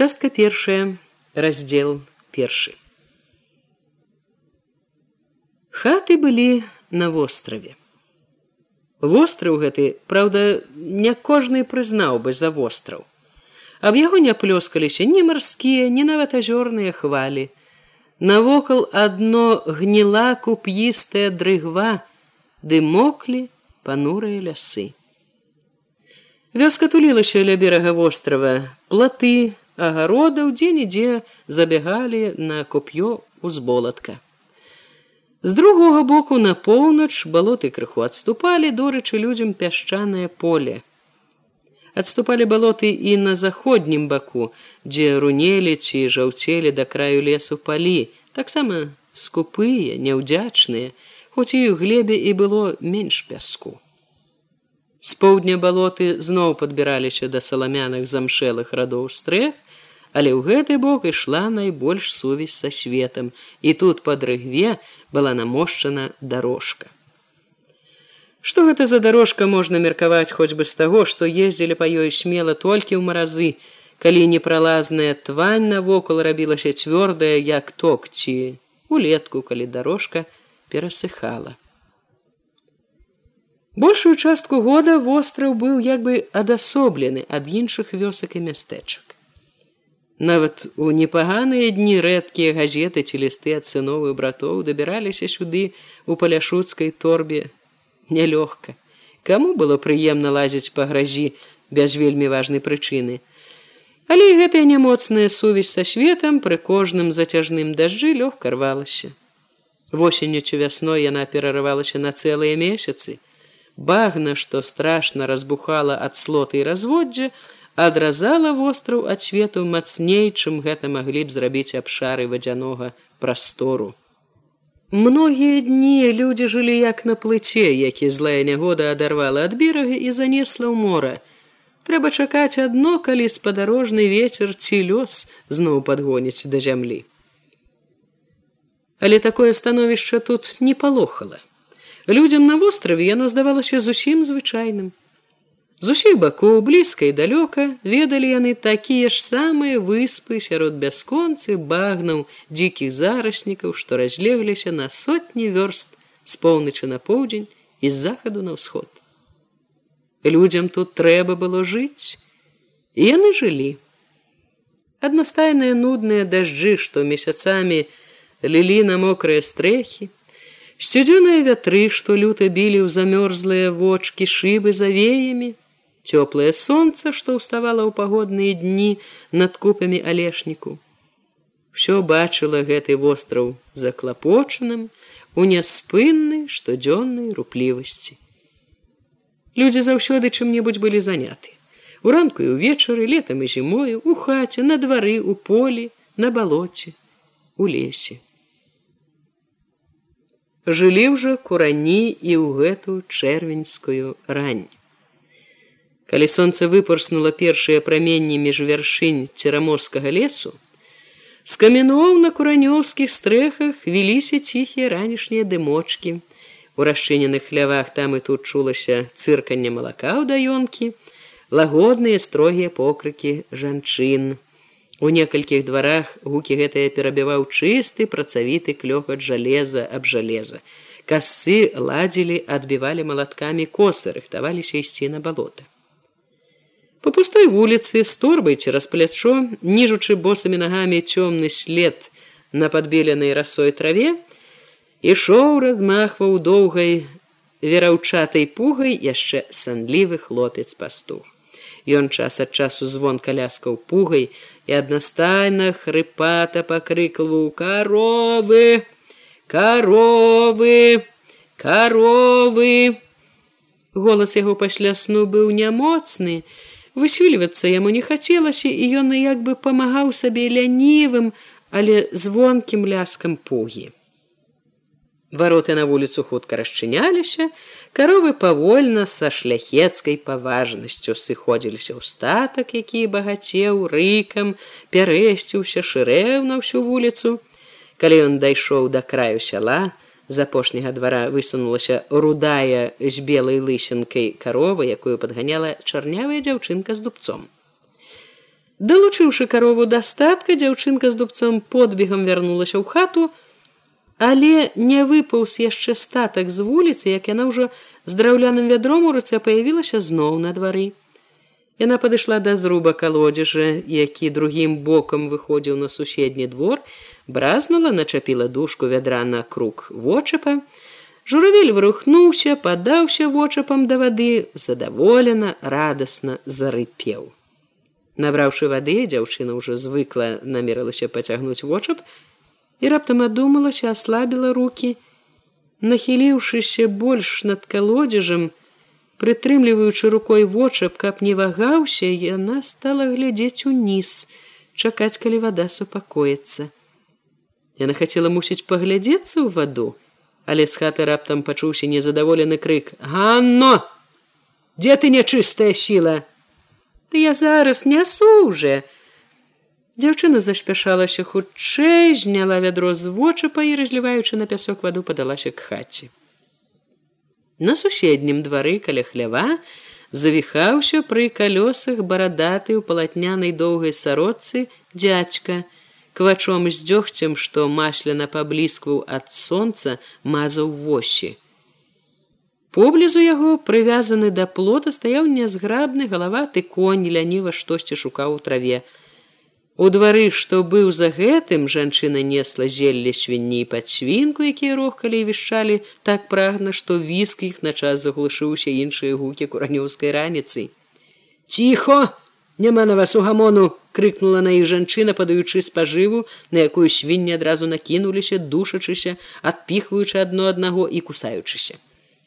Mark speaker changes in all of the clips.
Speaker 1: Частка першая, раздзел першы. Хаты былі на востраве. Востраў гэты, праўда, не кожны прызнаў бы за востраў. Аб яго не плёскаліся ні марскія, ні нават азёрныя хвалі. Навокал адно гніла куп'істая дрыгва, ды моклі панурыя лясы. Вёска тулілася ля берага вострава, платы, агародаў дзе-нідзе забягалі на куп'ё узболатка. З другога боку на поўнач балоты крыху адступалі дорычы людзям пясчанае поле. Адступалі балоты і на заходнім баку, дзе рунелі ці жаўцелі да краю лесу палі, таксама скупыя, няўдзячныя, хоць і ў глебе і было менш пяску. З поўдня балоты зноў падбіраліся да саламяных замшэлых радоў стрэх, але ў гэты бок ішла найбольш сувязь са светом і тут под рыгве была намошчана дорожка что гэта за дорожка можна меркаваць хоць бы з таго што ездзілі па ёй смела толькі ў маразы калі непралазная твань навокал рабілася цвёрдая як ток ці улетку калі дорожка перасыхала. Большую частку года востраў быў як бы адасоблены ад іншых вёсак і мястэчак Нават у непаганыя дні рэдкія газеты ці лісты ад сыновых братоў дабіраліся сюды у паляшуцкай торбе нялёгка. Каму было прыемна лазіць па гразі без вельмі важнай прычыны. Але і гэтая нямоцная сувязь са светам пры кожным зацяжным дажджы лёгка рвалася. Восенню цю вясной яна перарывалася на цэлыя месяцы. Багна, што страшна разбухала ад слоты і разводдзя, адразала востраў ад свету мацней, чым гэта маглі б зрабіць абшары вадзянога прастору. Многія дні людзі жылі як на плыце, які злая нягода адарвала ад берага і занесла ў мора. Трэба чакаць адно, калі спадарожны ветер ці лёс зноў падгоніць да зямлі. Але такое становішча тут не палохала. Людзям на востраве яно здавалася зусім звычайным. З усіх бакоў блізка і далёка ведалі яны такія ж самыя выспы сярод бясконцы багнаў дзікіх зараснікаў, што разлегліся на сотні вёрст з поўначы на поўдзень і з захаду на ўсход. Людзям тут трэба было жыць, і яны жылі. Аднастайныя нудныя дажджы, што месяцамі лілі на мокрыя стрэхі, сцюдзёныя вятры, што люта білі ў замёрзлыя вочки шыбы завеямі, цёплае солнце, што ўставала ў пагодныя дні над купамі алешніку. Всё бачыла гэты востраў заклапочаным у няспыннай штодзённай руплівасці. Людзі заўсёды чым-небудзь былі заняты. Уранку і ўвечары летам і зімою у хаце, на двары, у полі, на балоце, у лесе. Жылі ўжо курані і ў гэту чэрвеньскую рань. Калі сонца выпорснула першыя праменні між вяршынь цераморскага лесу, з камяноў на куранёўскіх стрэхах віліся ціхія ранішнія дымочки. У расчыненых хлявах там і тут чулася цырканне малака ў даёнкі, лагодныя строгія покрыкі жанчын. У некалькіх дварах гукі гэтыя перабіваў чысты працавіты клёхат жалеза аб жалеза. Касцы ладзілі, адбівалі малаткамі косы, рыхтаваліся ісці на балота. По пустой вуліцы з торбай цераз плячо, ніжучы босымі нагамі цёмны след на падбеленай расой траве, ішоў размахваў доўгай вераўчатай пугай яшчэ санлівы хлопец пастух. Ён час ад часу звон каляскаў пугай і аднастайна хрыпата пакрыкваў каровы, каровы, каровы. Голас яго пасля сну быў нямоцны, Высвільвацца яму не хацелася, і ён як бы памагаў сабе лянівым, але звонкім ляскам пугі. Вароты на вуліцу хутка расчыняліся, каровы павольна са шляхецкай паважнасцю сыходзіліся ў статак, які багацеў рыкам, пярэсціўся шырэў на ўсю вуліцу. Калі ён дайшоў да краю сяла, з апошняга двара высунулася рудая з белай лысенкай карова, якую падганяла чарнявая дзяўчынка з дубцом. Далучыўшы карову дастатка, дзяўчынка з дубцом подбегам вярнулася ў хату, але не выпаўз яшчэ статак з вуліцы, як яна ўжо з драўляным вядром у руцэ паявілася зноў на двары. Яна падышла да зруба калодзежа, які другім бокам выходзіў на суседні двор, бразнула, начапіла дужку вядра на круг вочапа. Журавель вырухнуўся, падаўся вочапам да вады, задаволена, радасна зарыпеў. Набраўшы вады, дзяўчына ўжо звыкла намерылася пацягнуць вочап і раптам адумалася, аслабіла руки, нахіліўшыся больш над калодзежам, прытрымліваючы рукой вочап, каб не вагаўся, яна стала глядзець уніз, чакаць, калі вада супакоіцца. Яна хацела мусіць паглядзецца ў ваду, але з хаты раптам пачуўся незадаволены крык: Ганно! Дзе ты нячыстая сіла? Ты я зараз нясу уже. Дзяўчына заспяшалася хутчэй, зняла вядро з вочапа і разліваючы на пясок ваду падалася к хаце. На суседнім двары каля хлява завіхаўся пры калёсах барадаты ў палатнянай доўгай сародцы дзядзька, квачом з дзёгцем, што масляна пабліскваў ад сонца мазаў вощі. Поблізу яго прывязаны да плота стаяў нязграбны галаваты конь ляніва штосьці шукаў у траве. У двары, што быў за гэтым, жанчына несла зелле свінні пад свінку, якія рохкалі і вішчалі так прагна, што віск іх на час заглушыўся іншыя гукі куранёўскай раніцы. Ціхо, няма на вас у гамону, крыкнула на іх жанчына, падаючы спажыву, на якую свінні адразу накінуліся, душачыся, адпіхваючы адно аднаго і кусаючыся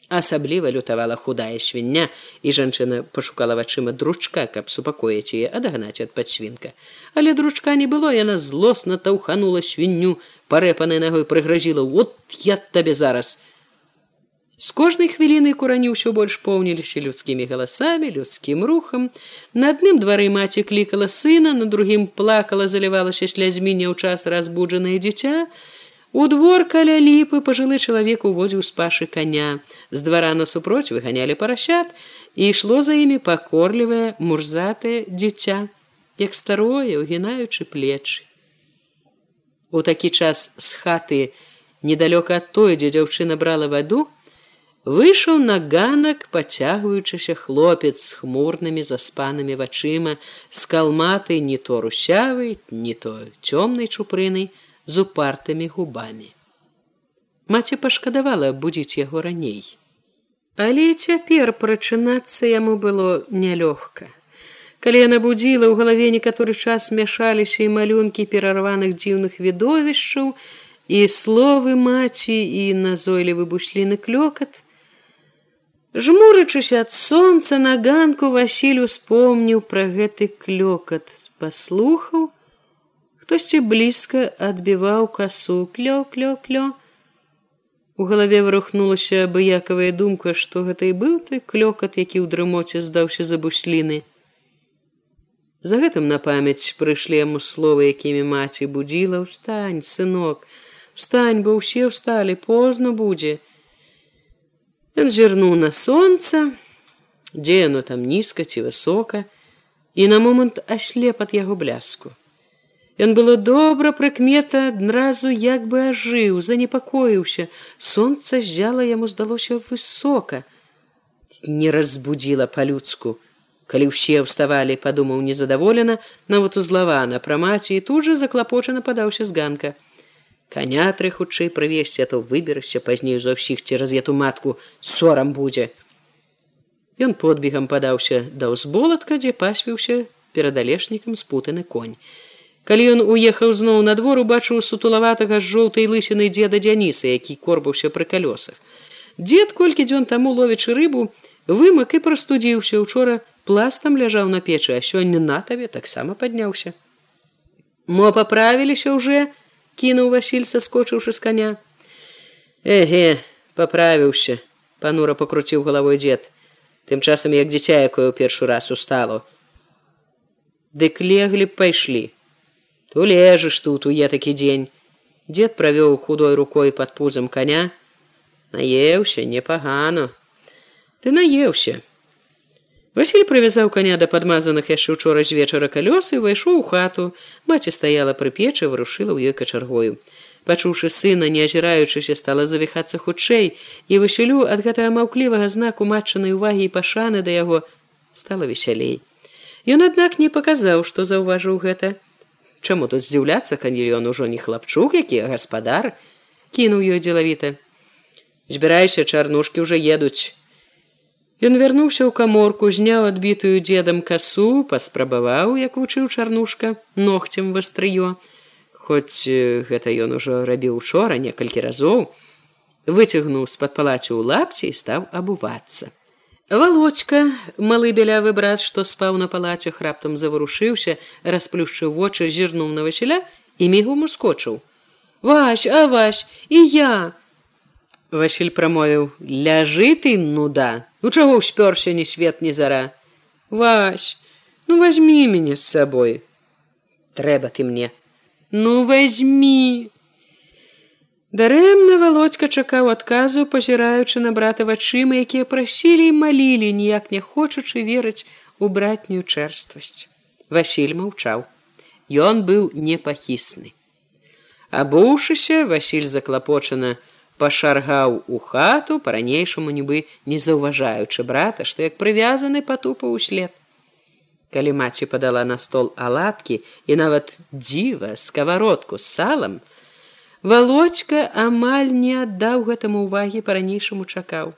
Speaker 1: асабліва лютавала худая свіння і жанчына пашукала вачыма дручка каб супакоіць яе адагнаць ад падсвінка. Але дручка не было яна злосна таўханула свінню парэпанай нагой прыгразіла вот я табе зараз з кожнай хвіліны курані ўсё больш поўніліся людскімі галасамі людскім рухам. На адным двары маці клікала сына на другім плакала залівалася слязьмі ў час разбуджанае дзіця У двор каля ліпы пажылы чалавек увозіў з пашы коня. З двара насупроць выганялі парасят і ішло за імі пакорлівае мурзатае дзіця, як старое, угінаючы плечы. У такі час з хаты, недалёка ад той, дзе дзяўчына брала ваду, выйшаў на ганак, пацягваючыся хлопец з хмурнымі заспанымі вачыма, з калматай не то русявай, не то цёмнай чупрынай, з упартымі губамі. Маці пашкадавала будзіць яго раней. Але цяпер прачынацца яму было нялёгка. Калі яна будзіла ў галаве некаторы час мяшаліся і малюнкі перарваных дзіўных відовішчаў і словы маці і назойлівы бушліны клёкат, Жмурачыся ад сонца на ганку Васіль успомніў пра гэты клёкат, паслухаў, хтосьці блізка адбіваў касу? Клё клё клё у галаве вырухнулася абыякавая думка што гэта і быў той клёкат які ў дрымоце здаўся за бусліны. За гэтым на памяць прыйшлі яму словы якімі маці будзіла ўстань сынок встань бо ўсе ўсталі позна будзе ён зірнуў на сонца дзе яно там нізка ці высока і на момант аслеп ад яго бляску Ён было добра прыкмета адразу як бы ажыў, занепакоіўся. Сонца зжала яму здалося высока. Не разбудзіла па-людску. Калі ўсе ўставалі, падумаў незадаволена, нават узлавана пра маці і тут жа заклапочана падаўся з ганка. Канятры хутчэй прывесці, а то выберся пазней за ўсіх цераз эту матку сорам будзе. Ён подбегам падаўся да ўзболатка, дзе пасвіўся перадалешнікам спутаны конь. Калі ён уехаў зноў на двор, убачыў сутулаватага з жоўтай лысіны дзеда дзяніса, які корбаўся пры калёсах. Дзед колькі дзён таму ловячы рыбу, вымак і прастудзіўся учора пластам ляжаў на печы, а сёння на табе таксама падняўся. Мо паправіліся ўжо, кінуў Васіль саскочыўшы з коня. Эге, паправіўся, панура пакруціў галавой дзед. Тым часам як дзіця, якое ў першы раз устало. Дык леглі б пайшлі то лежыш тут у е такі дзень дед правёў худой рукой под пузам коня. Наеўся непагано ты наеўся Васіль прывязаў каня да падмазаных яшчэ учора з вечара калёсы увайшоў у хату. Маці стаяла пры печы вырушыла ў ёй качаргою пачуўшы сына не азіраючыся стала завіхацца хутчэй і высялю ад гэтага маўклівага знаку матчанай увагі і пашаны да яго стала весялей. Ён аднак не паказаў што заўважыў гэта Чаму тут здзіўляцца калі ён ужо не хлапчук які гаспадар кінуў ёй дзелавіта збірайся чарнушкі ўжо едуць Ён вярнуўся ў каморку, зняў адбітую дзедам касу, паспрабаваў, як вучыў чарнушка ногцем вастрыё. Хоць гэта ён ужо рабіў учора некалькі разоў, выцягнуў з-пад палаці ў лапці і стаў абувацца. Валочка, малы бялявы брат, што спаў на палацях, раптам заварушыўся, расплюшчыў вочы, зірнуў на Васіля і мігу ускочыў. Вась, а вась і я! Васіль прамовіў: ляжы ты нуда! Ну чаго ўспёрся ні свет ні зара? Вась ну возьми мяне з сабой трэба ты мне ну возьми Дарэмна володька чакаў адказу пазіраючы на брата вачыма якія прасілі і малілі ніяк не хочучы верыць у братнюю чэрствасць. Васіль маўчаў. Ён быў непахісны. Абуўшыся Васіль заклапочана, пашаргаў у хату по-ранейшаму нібы не заўважаючы брата што як прывязаны патупа ўслед калі маці падала на стол аладкі і нават дзіва сковородку з салам володька амаль не аддаў гэтаму увагі по-ранейшаму чакаў.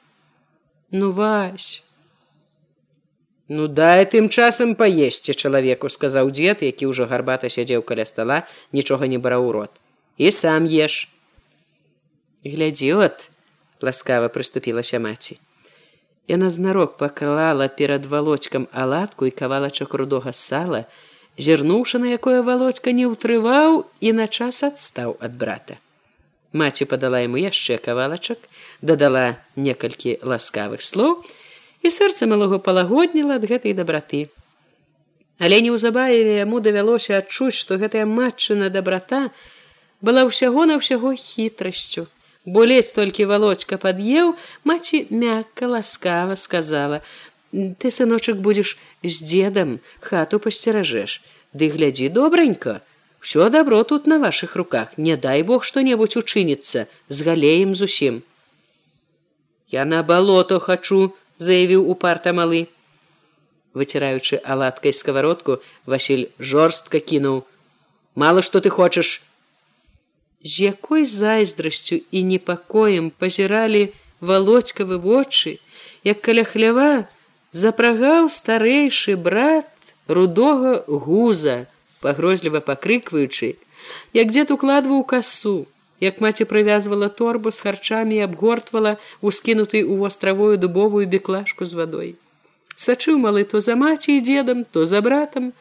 Speaker 1: Ну вась ну дай тым часам паесці чалавеку сказаў дзед які ўжо гарбата сядзеў каля стола нічога не браў у рот. І сам еш глядзі от ласкава прыступілася маці. Яна знарок паклала перад володькам аладку і кавалачак рудога сала зірнуўшы на якое володька не ўтрываў і на час адстаў ад брата. Маці падала яму яшчэ кавалачак дадала некалькі ласкавых слоў і сэрца малого палагодніла ад гэтай дабраты. Але неўзабаве яму давялося адчуць што гэтая матчына дабрата была ўсяго на ўсяго хітрасцю. Бо ледзь толькі володька пад'еў маці мякка ласкава сказала ты сыночак будзеш з дзедам хату пасцеражэш ды глядзі добранька все добро тут на ваших руках. Не дай бог что-небудзь учыніцца з галеем зусім я на балото хачу заявіў упарта малы. Выціраючы аладкай сковородку василь жорстка кінуў. Мало что ты хочаш з якой зайздрасцю і непакоем пазіралі володькавы вочы, як каля хлява запрагаў старэйшы брат рудога гуза, пагрозліва пакрыкваючы, як дзед укладваў касу, як маці прывязвала торбу з харчамі і абгортвала ускінутай у востравую дубовую беклашку з вадой. Сачыў малы то за маці і дзедам, то за братам,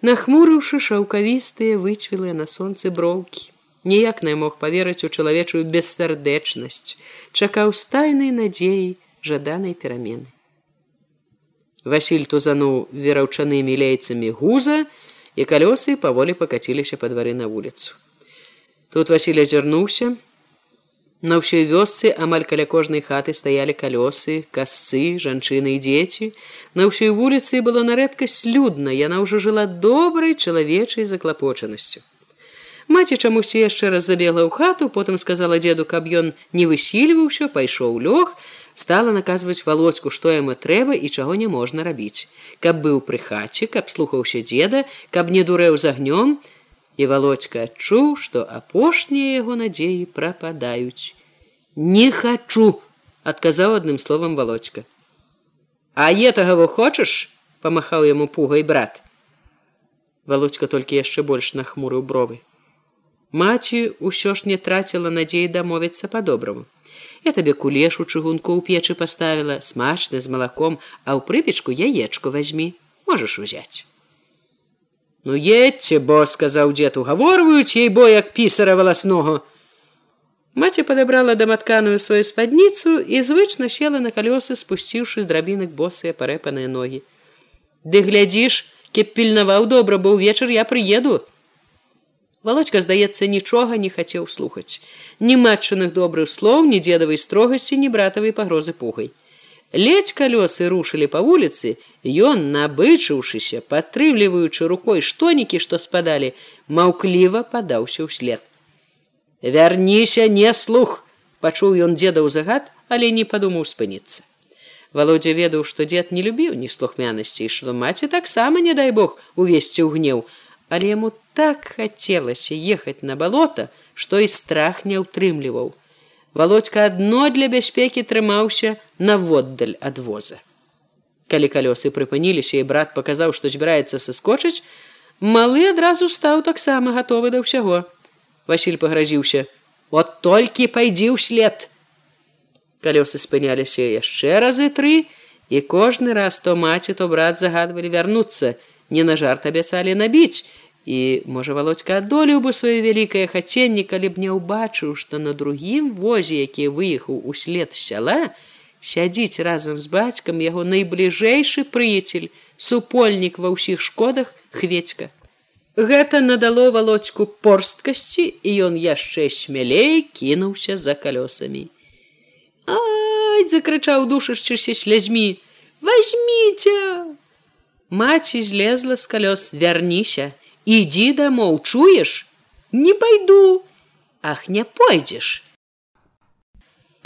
Speaker 1: нахмурыўшы шаўкавістыя выцвілыя на сонцы броўкі ніяк не мог поверыць у чалавечую бессардэчнасць чакаў стайнай надзеі жаданай перамены Васіль тузануў вераўчанымі лейцамі гуза і калёсы паволі пакаціліся па двары на вуліцу. Тут Васіль азірнуўся. На ўсёй вёсцы амаль каля кожнай хаты стаялі калёсы касцы жанчыны і дзеці. На ўсёй вуліцы было на рэдкасць людна яна ўжо жыла добрай чалавечай заклапочанасцю. Маці чамусьці яшчэ раз забегла ў хату, потым сказала дзеду, каб ён не высільваўся, пайшоў лёг, стала наказваць володьку, што яму трэба і чаго не можна рабіць. Каб быў пры хаце, каб слухаўся дзеда, каб не дурэў з агнём, і володька адчуў, што апошнія яго надзеі прападаюць. Не хачу, адказаў адным словам володька. А етага вы хочаш? памахаў яму пугай брат. Володька толькі яшчэ больш нахмурыў бровы. Маці ўсё ж не траціла надзеі дамовіцца па-добраму. Я табе кулеш у чыгунку ў печы паставіла смачны з малаком, а ў прыпечку яечку возьмі можаш узяць. Ну едце, бо сказаў дзед угаворваюць ей бо як пісара валаснога. Маці падабрала даматканую сваю спадніцу і звычна села на калёсы, спусціўшы з драбінак босыя парэпаныя ногі. Ды глядзіш, кеп пільнаваў добра, бо ўвечар я прыеду, Володька, здаецца, нічога не хацеў слухаць. Ні матчаных добрых слоў, ні дзедавай строгасці, ні братавай пагрозы пугай. Ледь калёсы рушылі па вуліцы, ён, набычыўшыся, падтрымліваючы рукой штонікі, што спадалі, маўкліва падаўся ўслед. Вярніся не слух, пачуў ён дзедаў загад, але не падумаў спыніцца. Володя ведаў, што дзед не любіў ні слухмянасці, што маці таксама не дай бог увесці ў гнеў, але яму так хацелася ехаць на балота, што і страх не ўтрымліваў володька адно для бяспекі трымаўся наводдаль ад воза. Калі калёсы прыпыніліся і брат паказаў што збіраецца сыскочыць малы адразу стаў таксама гатовы да ўсяго. Василь пагразіўся от толькі пайдзі ўслед! Калёсы спыняліся яшчэ разы тры і кожны раз то маці то брат загадвалі вярнуцца не на жарт абяцалі набіць і можа володька адолеў бы сваё вялікае хаценне калі б не ўбачыў што на другім возе які выехаў услед сяла сядзіць разам з бацькам яго найбліжэйшы прыяцель супольнік ва ўсіх шкодах хведька гэта надало володьку порсткасці і ён яшчэ смялей кінуўся за калёсамі. Ай закрычаў душачыся слязьмі. Возьмите маці злезла з калёс вярніся ідзі дамоў чуеш не пайду ах не пойдзеш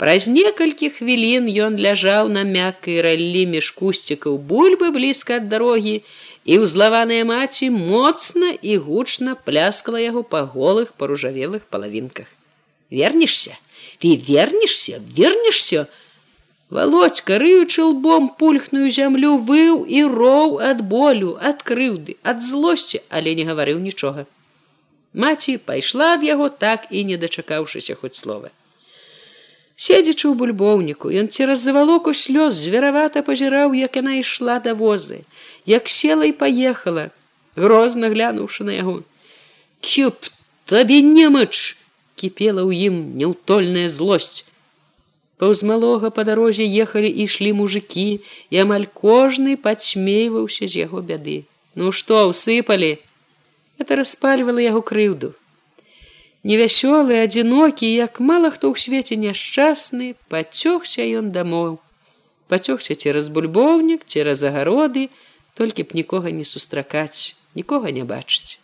Speaker 1: праз некалькі хвілін ён ляжаў на мяккай раллі між кусцікаў бульбы блізка ад дарогі і ўзлаваная маці моцна і гучна пляскала яго па голых паружавелых палавінках. Вернешся ты вернешся вернешся володька рыючы лбом пульхную зямлю выў і роў ад болю ад крыўды ад злосці але не гаварыў нічога. Маці пайшла ад яго так і не дачакаўшыся хоць слова. Седзячы ў бульбоўніку ён цераз завалоку слёз зверавата пазіраў як яна ішла да возы як села і паехала грозна глянуўшы на яго. Кюб табе немач кіпела ў ім няўтольная злосць Паўз малога па дарозе ехалі і ішлі мужикі і амаль кожны падсмейваўся з яго бяды. Ну што усыпалі это распальвала яго крыўду. Невясёлы адзінокі, як мала хто ў свеце няшчасны, пацёгся ён дамоў. Пацёгся цераз бульбоўнік, цераз агароды, толькі б нікога не сустракаць, нікога не бачыць.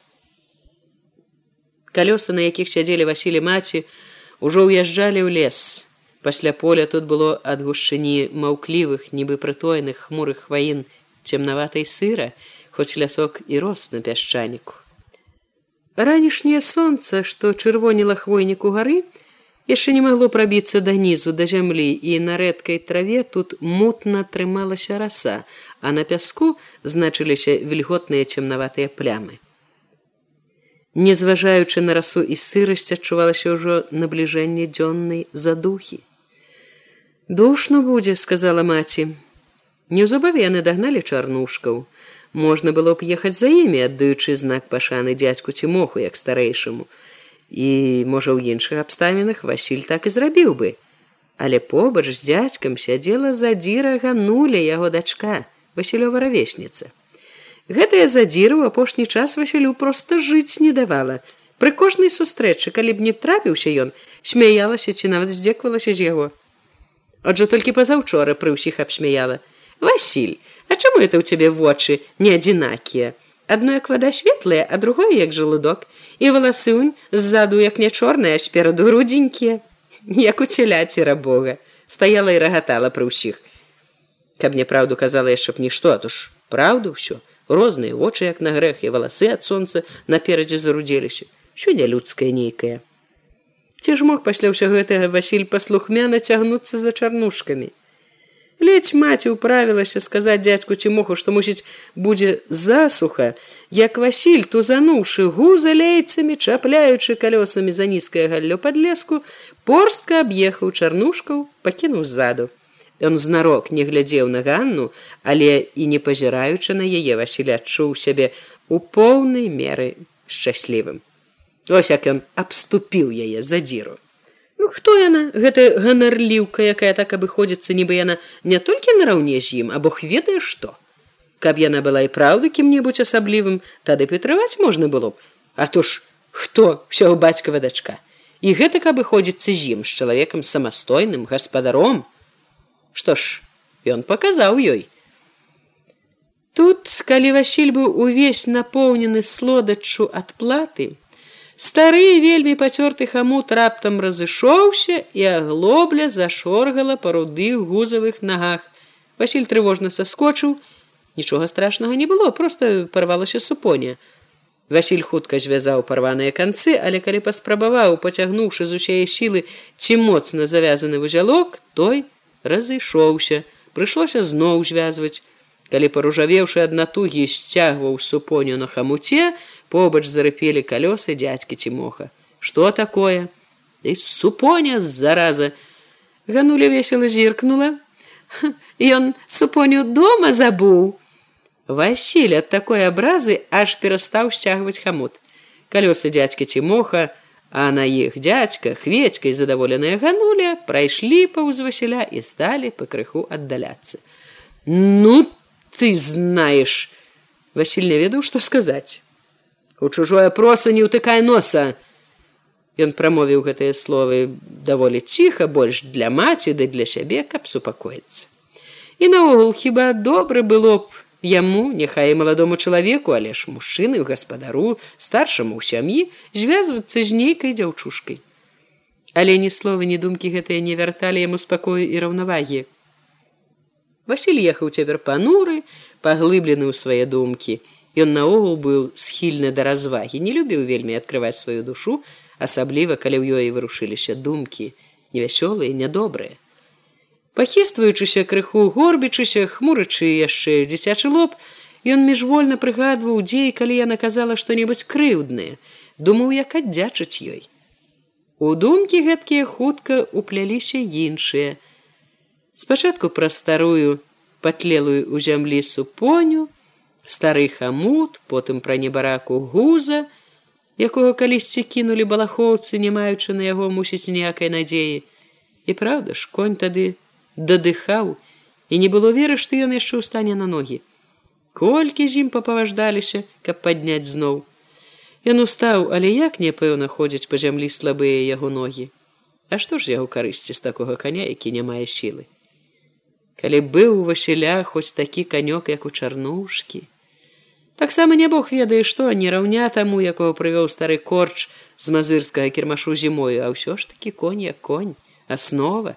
Speaker 1: Калёсы, на якіх сядзелі Васілі маці, ужо ўязджалі ў лес пасля поля тут было ад гушчыні маўклівых нібы прытойных хмурых хваін цемнаватай сыра хоць лясок і рос на пясчаніку. Ранішняе сонца што чырвоніла хвойніку гары яшчэ не магло прабіцца да нізу да зямлі і на рэдкай траве тут мутна трымалася раса а на пяску значыліся вільготныя цемнаватыя плямы. Незважаючы на расу і сырасць адчувалася ўжо набліжэнне дзённай задухі душно будзе сказала маці. Неўзабаве яны дагналі чарнушкаў. Можна было б ехаць за імі аддаючы знак пашаны дзядзьку ці моху як старэйшаму. І можа ў іншых абставінах василь так і зрабіў бы. Але побач з дзядзькам сядзела задзіра гануля яго дачка васілёва равесніца. Гэтая задзіра ў апошні час васілю проста жыць не давала. Пры кожнай сустрэчы калі б не трапіўся ён смяялася ці нават здзеквалася з яго Отже толькі пазаўчора пры ўсіх абсмяяла. Васіль А чаму это ў цябе вочы не адзінакія? Адно як вада светлая а другое як жалудок. І валасынь ззаду як не чорная спераду рудзенькія як у целяці рабога стаяла і рагатала пры ўсіх. Каб мне праўду казала яшчэ б нішто а туж праўду ўсё. Розныя вочы як на грэх і валасы ад сонца наперадзе зарудзеліся що нялюдская нейкая Ці ж мог пасля ўсё гэтага Васіль паслухмяна цягнуцца за чарнушкамі. Ледзь маці ўправілася сказаць дзядзьку ці моху, што мусіць будзе засуха, як Васіль тузануўшы гуза лейцамі, чапляючы калёсамі за нізкае галлё пад леску, порстка аб'ехаў чарнушкаў, пакінуў ззаду. Ён знарок не глядзеў на ганну, але і не пазіраючы на яе Васіль адчуў сябе у поўнай меры шчаслівым. Ось як ён абступіў яе за дзіру. Ну, хто яна гэта ганарліўка, якая так абыходзіцца, нібы яна не толькі нараўне з ім, а бог ведае што. Каб яна была і праўда кім-небудзь асаблівым, тады патрываць можна было б. А то ж хто ўсяго бацькава дачка. І гэта каб выходзіцца з ім з чалавекам самастойным гаспадаром. Што ж, ён паказаў ёй тут калі васіль быў увесь напоўнены слодаччу ад платы стары вельмі пацёрты хамут раптам разышоўся і аглобля зашоргала па рудых гузавых нагах. Васіль трывожна саскочыў. Нічога страшнага не было просто парвалася супоня. Васіль хутка звязаў парваныя канцы, але калі паспрабаваў, пацягнуўшы з усяе сілы, ці моцна завязаны вузялок, той разышоўся, прыйшлося зноў звязваць. Калі паружавеўшы ад натугі сцягваў супоню на хамуце, побач зарыпелі калёсы дзядзькі цімоха. Што такое? І супоня зараза. Гануля весела зіркнула. Ён супоню дома забуў. Васіль ад такой абразы аж перастаў сцягваць хамут. Калёсы дзядзькі Тимоха, а на іх дзядзька хведькай задаволеная гануля прайшлі паўз Васіля і сталі пакрыху аддаляцца. Ну ты знаеш, Васіль не ведаў, што сказаць. У чужое проса не ўтыкай носа. Ён прамовіў гэтыя словы даволі ціха, больш для маці ды для сябе, каб супакоіцца. І наогул хіба добра было б, Яму, няхай маладому чалавеку, але ж мужчыны гаспадару, старшаму ў сям'і звязвацца з нейкай дзяўчушкай. Але ні словы, ні думкі гэтыя не вярталі яму спакою і раўнавагі. Васіль ехаў цяпер пануры, паглыблены ў свае думкі. Ён наогул быў схільны да развагі, не любіў вельмі адкрываць сваю душу, асабліва калі ў ёй вырушыліся думкі, невясёлыя, нядобрыя. Пахістваючыся крыху горбічыся, хмурачы яшчэ дзіцячы лоб, ён міжвольна прыгадваў дзей, калі яна казала што-небудзь крыўднае, думаў, як аддзячыць ёй. У думкі гэткія хутка упляліся іншыя. Спачатку пра старую патлелую ў зямлі супоню, стары хамут, потым пра небараку гуза, якога калісьці кінулі балахоўцы, не маючы на яго мусіць ніякай надзеі. І праўда ж, конь тады дадыхаў і не было веры, што ён яшчэ ў стане на ногі. Колькі з ім папаваждаліся, каб падняць зноў. Ён устаў, але як непэўна ходзіць па зямлі слабыя яго ногі. А што ж яго карысці з такога каня, які не мае сілы. Калі быў у Васіля хоць такі канёк, як у чарнушкі. Таксама не бог ведае, што не раўня таму, якого прывёў стары корч з мазырскага кірмашу зімою, а ўсё ж такі конь як конь, аснова.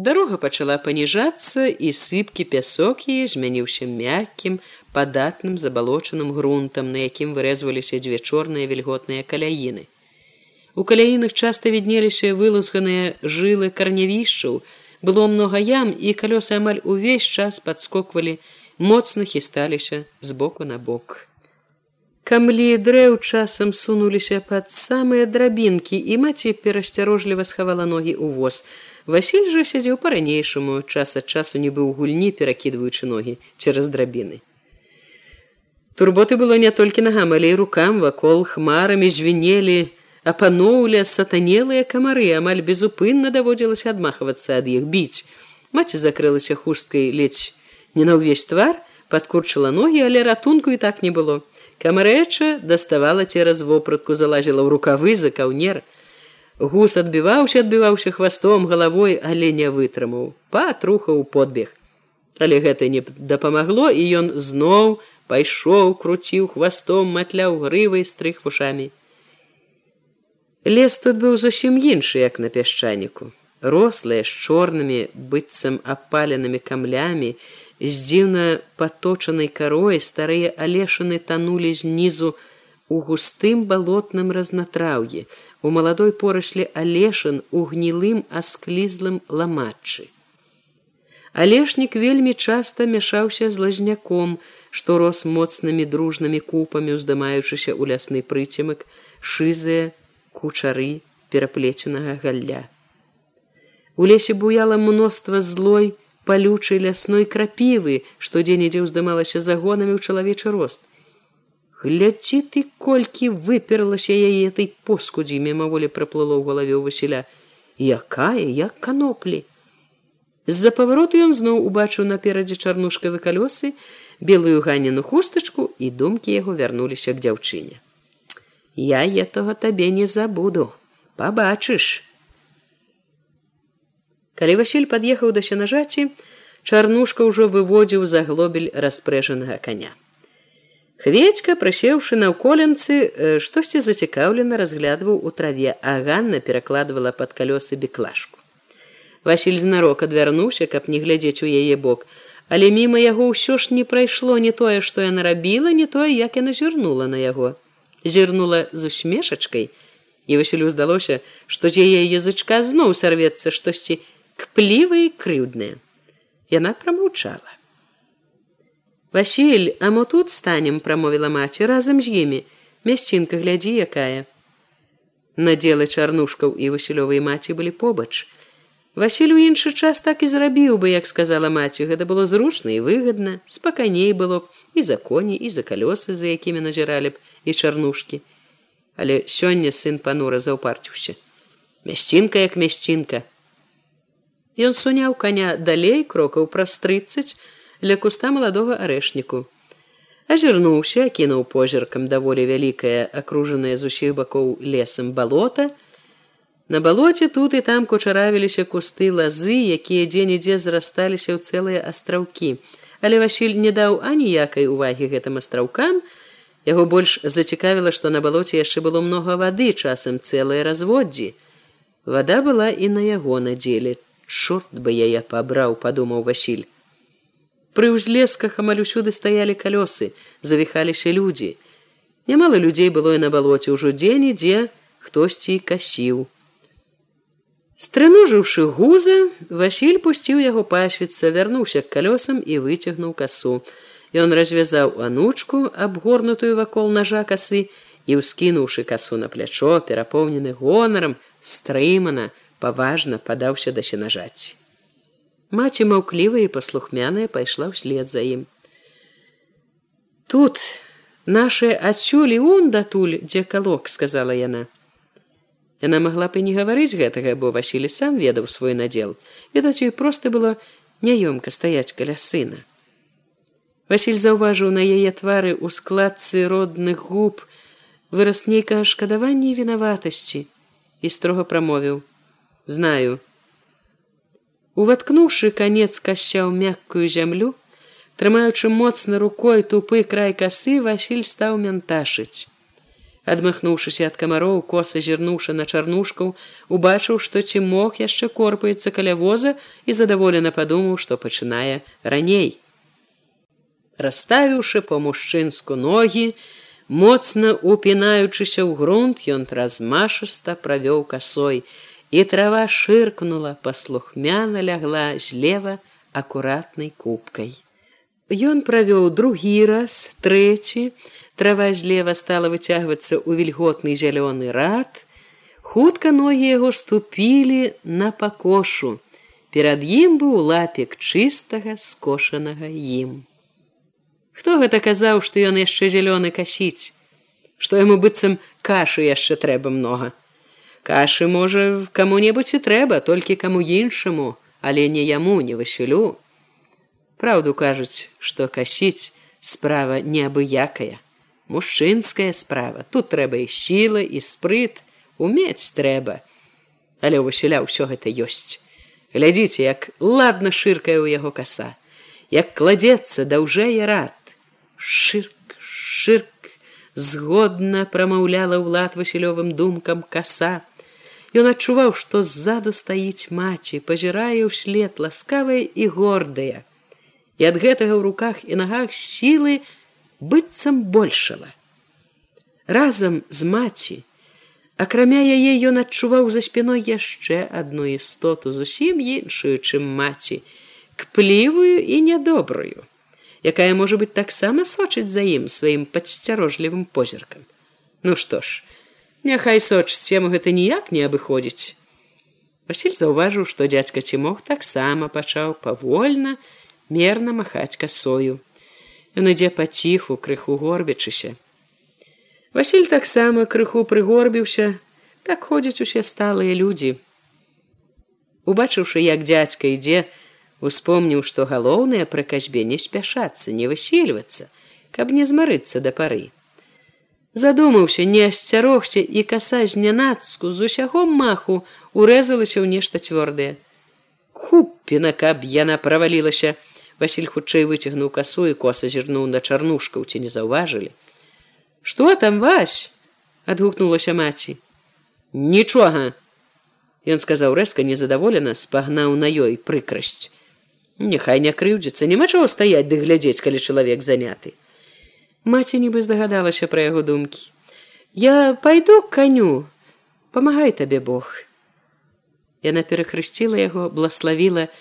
Speaker 1: Дарога пачала паніжацца і сыпкі пясок яе змяніўся мяккім, падатным забалочаным грунтам, на якім вырэзваліся дзве чорныя вільготныя каляіны. У каляінах часта віднеліся вылузганыя жылы карнявішчаў, было многа ям і калёсы амаль увесь час падскоквалі, моцна хісталіся з боку на бок. Камлі дрэў часам сунуліся пад самыя драбінкі і маці перасцярожліва схавала ногі ў воз. Васіль жа сядзеў па-ранейшаму час ад часу не быў гульні перакідваючы ногі цераз драбіны. Турботы было не толькі нагам, але і рукам вакол хмарамі звінелі, апаноўля сатанелыя камары, амаль безупынна даводзілася адмахвацца ад іх біць. Маці закрылася хусткай ледзь не на ўвесь твар, падкурчыла ногі, але ратунку і так не было. Камарэча даставала цераз вопратку залазіла ў рукавы за каўнер, Гус адбіваўся, адбіваўся хвастом галавой, але не вытрымаў. Патрухаў подбег. Але гэта не дапамагло, і ён зноў пайшоў, круціў хвастом, матляў грывай стрых вушамі. Лес тут быў зусім іншы, як на пясчаніку. Рослыя з чорнымі быццам апаленымі камлямі, з дзіўна паточанай карой старыя алешаны танулі знізу у густым балотным разнатраўі, у маладой порашлі алешын у гнілым асклізлым ламатчы. Алешнік вельмі часта мяшаўся з лазняком, што рос моцнымі дружнымі купамі, уздымаючыся ў лясны прыцемак, шызыя кучары пераплеценага галля. У лесе буяла мноства злой палючай лясной крапівы, што дзе-нідзе ўздымалася загонамі ў чалавечы рост. Глядзі ты колькі выперлася яе этой поскудзі мімаволі праплыло ў галаве Васіля. Якая як каноплі! З-за павароту ён зноў убачыў наперадзе чарнушкавы калёсы белую ганіну хустачку і думкі яго вярнуліся к дзяўчыне. Я этого табе не забуду. Пабачыш калі Васіль пад'ехаў да сенажаці чарнушка ўжо выводзіў за глобель распрэжанага коня. Хведька, прысеўшы на ўколенцы, штосьці зацікаўлена разглядваў у траве, а Ганна перакладвала пад калёсы беклашку. Васіль знарок адвярнуўся, каб не глядзець у яе бок, але міма яго ўсё ж не прайшло не тое, што яна рабіла, не тое, як яна зірнула на яго. Зірнула з усмешачкай, і Васілю здалося, што з яе язычка зноў сарвецца штосьці кпліва і крыўднае. Яна прамаўчала. Васіль, а мо тут станем, прамовіла маці разам з імі. Мясцінка глядзі, якая. Надзелы чарнушкаў і васілёвай маці былі побач. Васіль у іншы час так і зрабіў бы, як сказала маці, гэта было зручна і выгадна, спакайней было б і за коні і за калёсы, за якімі назіралі б і чарнушкі. Але сёння сын панура заўпарціўся. Мясцінка як мясцінка. Ён суняў коня далей крокаў праз трыццаць ля куста маладога арэшніку. Азірнуўся, кінуў позіркам даволі вялікае, акружанае з усіх бакоў лесам балота, На балоце тут і там кучаравіліся кусты лазы, якія дзе-нідзе зрасталіся ў цэлыя астраўкі. Але Васіль не даў аніякай увагі гэтым астраўкам. Яго больш зацікавіла, што на балоце яшчэ было многа вады, часам цэлыя разводдзі. Вада была і на яго надзеле. Чорт бы яе пабраў, падумаў Васіль. Пры ўзлесках амаль усюды стаялі калёсы, завіхаліся людзі. Нямала людзей было і на балоце ўжо дзень ідзе, хтосьці касіў. Стрынужыўшы гуза, Васіль пусціў яго пасвіцца, вярнуўся к калёсам і выцягнуў касу. Ён развязаў анучку, абгорнутую вакол ножа касы і ўскінуўшы касу на плячо, перапоўнены гонарам, стрымана, паважна падаўся да сенажаці. Маці маўклівая і паслухмяная пайшла ўслед за ім. Тут наши адсюль он датуль, дзе калок, сказала яна. Яна магла б і не гаварыць гэтага, бо Васілі сам ведаў свой надзел. Ведаць ёй проста было няёмка стаяць каля сына. Васіль заўважыў на яе твары ў складцы родных губ вырас нейкага шкадавання і вінаватасці і строга прамовіў: « Знаю. Уваткнуўшы канец касця ў мяккую зямлю, трымаючы моцна рукой тупы край касы, Васіль стаў мянташыць адмахнуўшыся ад камароў коса зірнуўшы на чарнушкаў убачыў што ці мог яшчэ корпаецца каля воза і задаволена падумаў што пачынае раней расставіўшы по мужчынску ногі моцна упінаючыся ў грунт ён размашыста правёў касой і трава шыркнула паслухмяна лягла злева акуратнай кубкай Ён правёў другі раз трэці трава злева стала выцягвацца ў вільготны зялёны рад. Хутка ногі яго ступілі на пакошу. Перад ім быў лапік чыстага скошанага ім. Хто гэта казаў што ён яшчэ зялёны касіць? Што яму быццам кашы яшчэ трэба многа кашы можа каму-небудзь і трэба толькі каму іншаму але не яму не васілю Праўду кажуць, што касіць справа неабыякая. Мужчынская справа. Тут трэба і сіла і спрыт. Умець трэба але ў васіля ўсё гэта ёсць. Глядзіце як ладна шыркае ў яго каса як кладзецца даўжэй рад. Шырк шырк. Згодна прамаўляла ўлад васілёвым думкам каса ён адчуваў што ззаду стаіць маці пазірае ўслед ласкавая і гордая і ад гэтага ў руках і нагах сілы быццам большала. Разам з маці, акрамя яе ён адчуваў за спіной яшчэ адну істоту зусім іншую, чым маці, кплівую і нядобрую, якая можа быць таксама сочыць за ім сваім падсцярожлівым позіркам. Ну што ж, няхай сочыць яму гэта ніяк не абыходзіць. Васіль заўважыў, што дзядзька ці мог таксама пачаў павольна, мерна махаць касою. Ён ідзе паціху крыху горбячыся. Васіль таксама крыху прыгорбіўся, так ходзяць усе сталыя людзі. Убачыўшы, як дзядзька ідзе, успомніў, што галоўнае пры касьбе не спяшацца, не высельвацца, каб не змарыцца да пары. Задумаўся, не асцярогся і каса з нянацку з усяго маху урэзалася ў нешта цвёрдае. Хуп пінака б яна правалілася. Василь хутчэй выцягнуў касу і коса зірнуў на чарнушкаў ці не заўважылі. Что там вась адгукнулася маці. Нічога ён сказаў рэзка незадаволена спагнаў на ёй прыкрасць. Няхай не крыўдзіцца, няма чаго стаяць ды глядзець, калі чалавек заняты. Маці нібы здагадалася пра яго думкі. Я пайду к каню, памагай табе Бог. Яна перахрысціла яго, блаславіла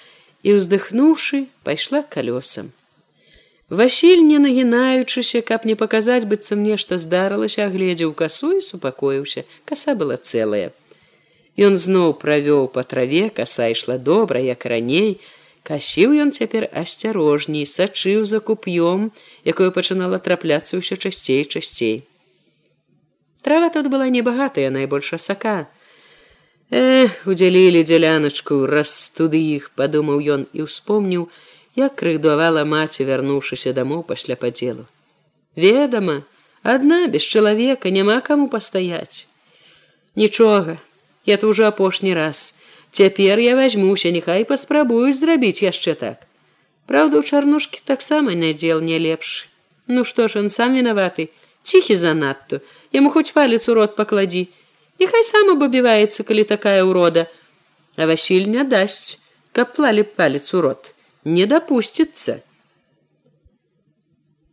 Speaker 1: і, уздыхнуўшы, пайшла калёсам. Васіль, не нагінаючыся, каб не паказаць быццам нешта здарылася, агледзеў касу і супакоіўся. Каса была цэлая. Ён зноў правёў па траве, каса ішла добра, як раней, Касіў ён цяпер асцярожней, сачыў за куп'ём, якое пачынала трапляцца ўсё часцей часцей. Трава тут была небагатая, найбольш асака. Э, удзялілі дзяляначку, растуды іх, падумаў ён і ўспомніў, як крыдувала маці, вярнуўшыся дамоў пасля падзелу. Ведама, адна без чалавека няма каму пастаяць. Нічога, я то ўжо апошні раз, Цяпер я возьмуся, нехай паспрабуюць зрабіць яшчэ так. Праўда, у чарнушкі таксама надзел не лепш. Ну што ж, он сам вінаваты, ціхі занадто, яму хоць палец у рот пакладзі. Нехай сам абабіваецца, калі такая ўрода, А Васіль не дасць, каб плалі палец у рот, не дапусціцца.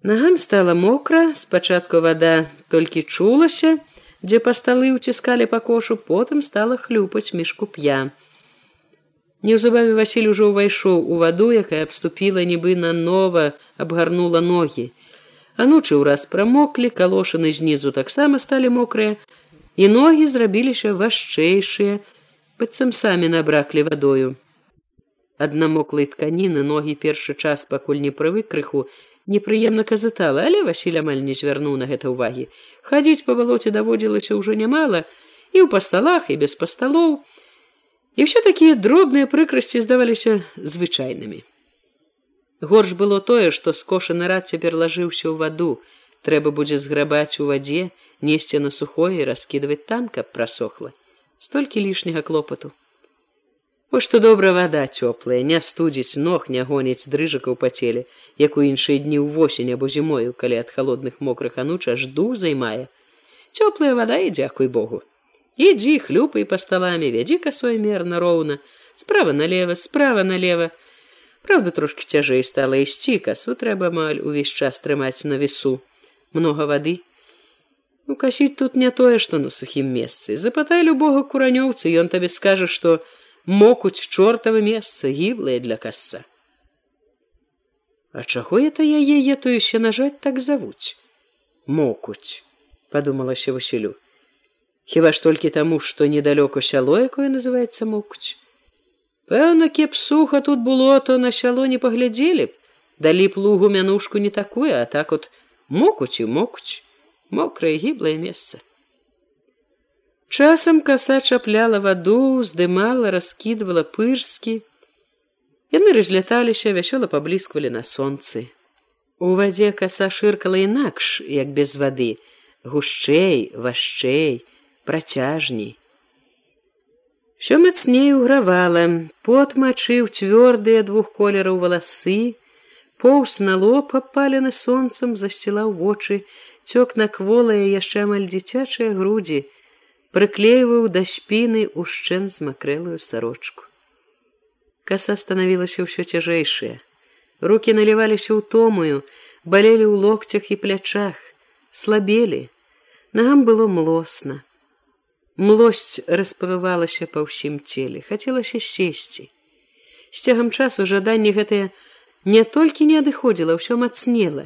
Speaker 1: Нагам стала мокра, спачатку вада толькі чулася, дзе па сталы ўціскалі па кошу, потым стала хлюпаць мішку п'я. Неўзабаве Васіль ужо ўвайшоў у ваду, якая абступіла нібы на нова абгарнула ногі. Анучы ўраз прамоклі, калошаны знізу таксама сталі мокрыя, і ногі зрабіліся важчэйшыя, быццам самі набраклі вадою. Адна моклай тканіны ногі першы час, пакуль не прывык крыху, непрыемна казытала, але Васіль амаль не звярнуў на гэта ўвагі. Хадзіць па балоце даводзілася ўжо нямала, і ў пасталах і без пасталоў, І ўсё такія дробныя прыкрасці здаваліся звычайнымі. Горш было тое, што скошаны рад цяпер лажыўся ў ваду, трэба будзе зграбаць у вадзе, несці на сухое і раскідваць там, каб прасохла. Столькі лішняга клопату. Вось што добра вада цёплая, не студзіць ног, не гоніць дрыжакаў па целе, як у іншыя дні ў восень або зімою, калі ад халодных мокрых ануча жду займае. Цёплая вада і дзякуй Богу. Ідзі хлюпай па сталами, вядзі касой мерна роўна, справа налево, справа налево. Праўда, трошки цяжэй стала ісці, касу трэба амаль увесь час трымаць на весу. Многа вады. Ну касіць тут не тое, што на сухім месцы. Запатай любога куранёўцы, ён табе скажа, што мокуць чортава месца гіблае для касца. А чаго это яе етуюся нажаць так завуць? Мокуць, падумалася Васілю хіба ж толькі таму што недалёку сяло якое называется мукць? Пэўна кеп суха тут было то на сяло не паглядзелі б. Далі плугу мянушку не такое а так от мокуць і мокуць. Мокрае гіблае месца. Часам каса чапляла ваду здымала раскідывала пырскі. Яны разляталіся вясёла паблісквалі на сонцы. У вадзе каса шыркала інакш як без вады. Гушчэй вашчэй працяжней. Всё мацней угравала, пот мачыў цвёрдыя двух колераў валасы, поўс на лоб апалены сонцам засцілаў вочы, цёк на кволае яшчэ амаль дзіцячыя грудзі, прыклейваў да спіны ушчэн змакрэлую сарочку. Каса станавілася ўсё цяжэйшая. Рукі наліваліся ў томую, балелі ў локцях і плячах, слабелі. Нагам было млосна. Млосць расплывалася па ўсім целе, хацелася сесці. З цягам часу жаданне гэтае не толькі не адыходзіла, ўсё мацнела,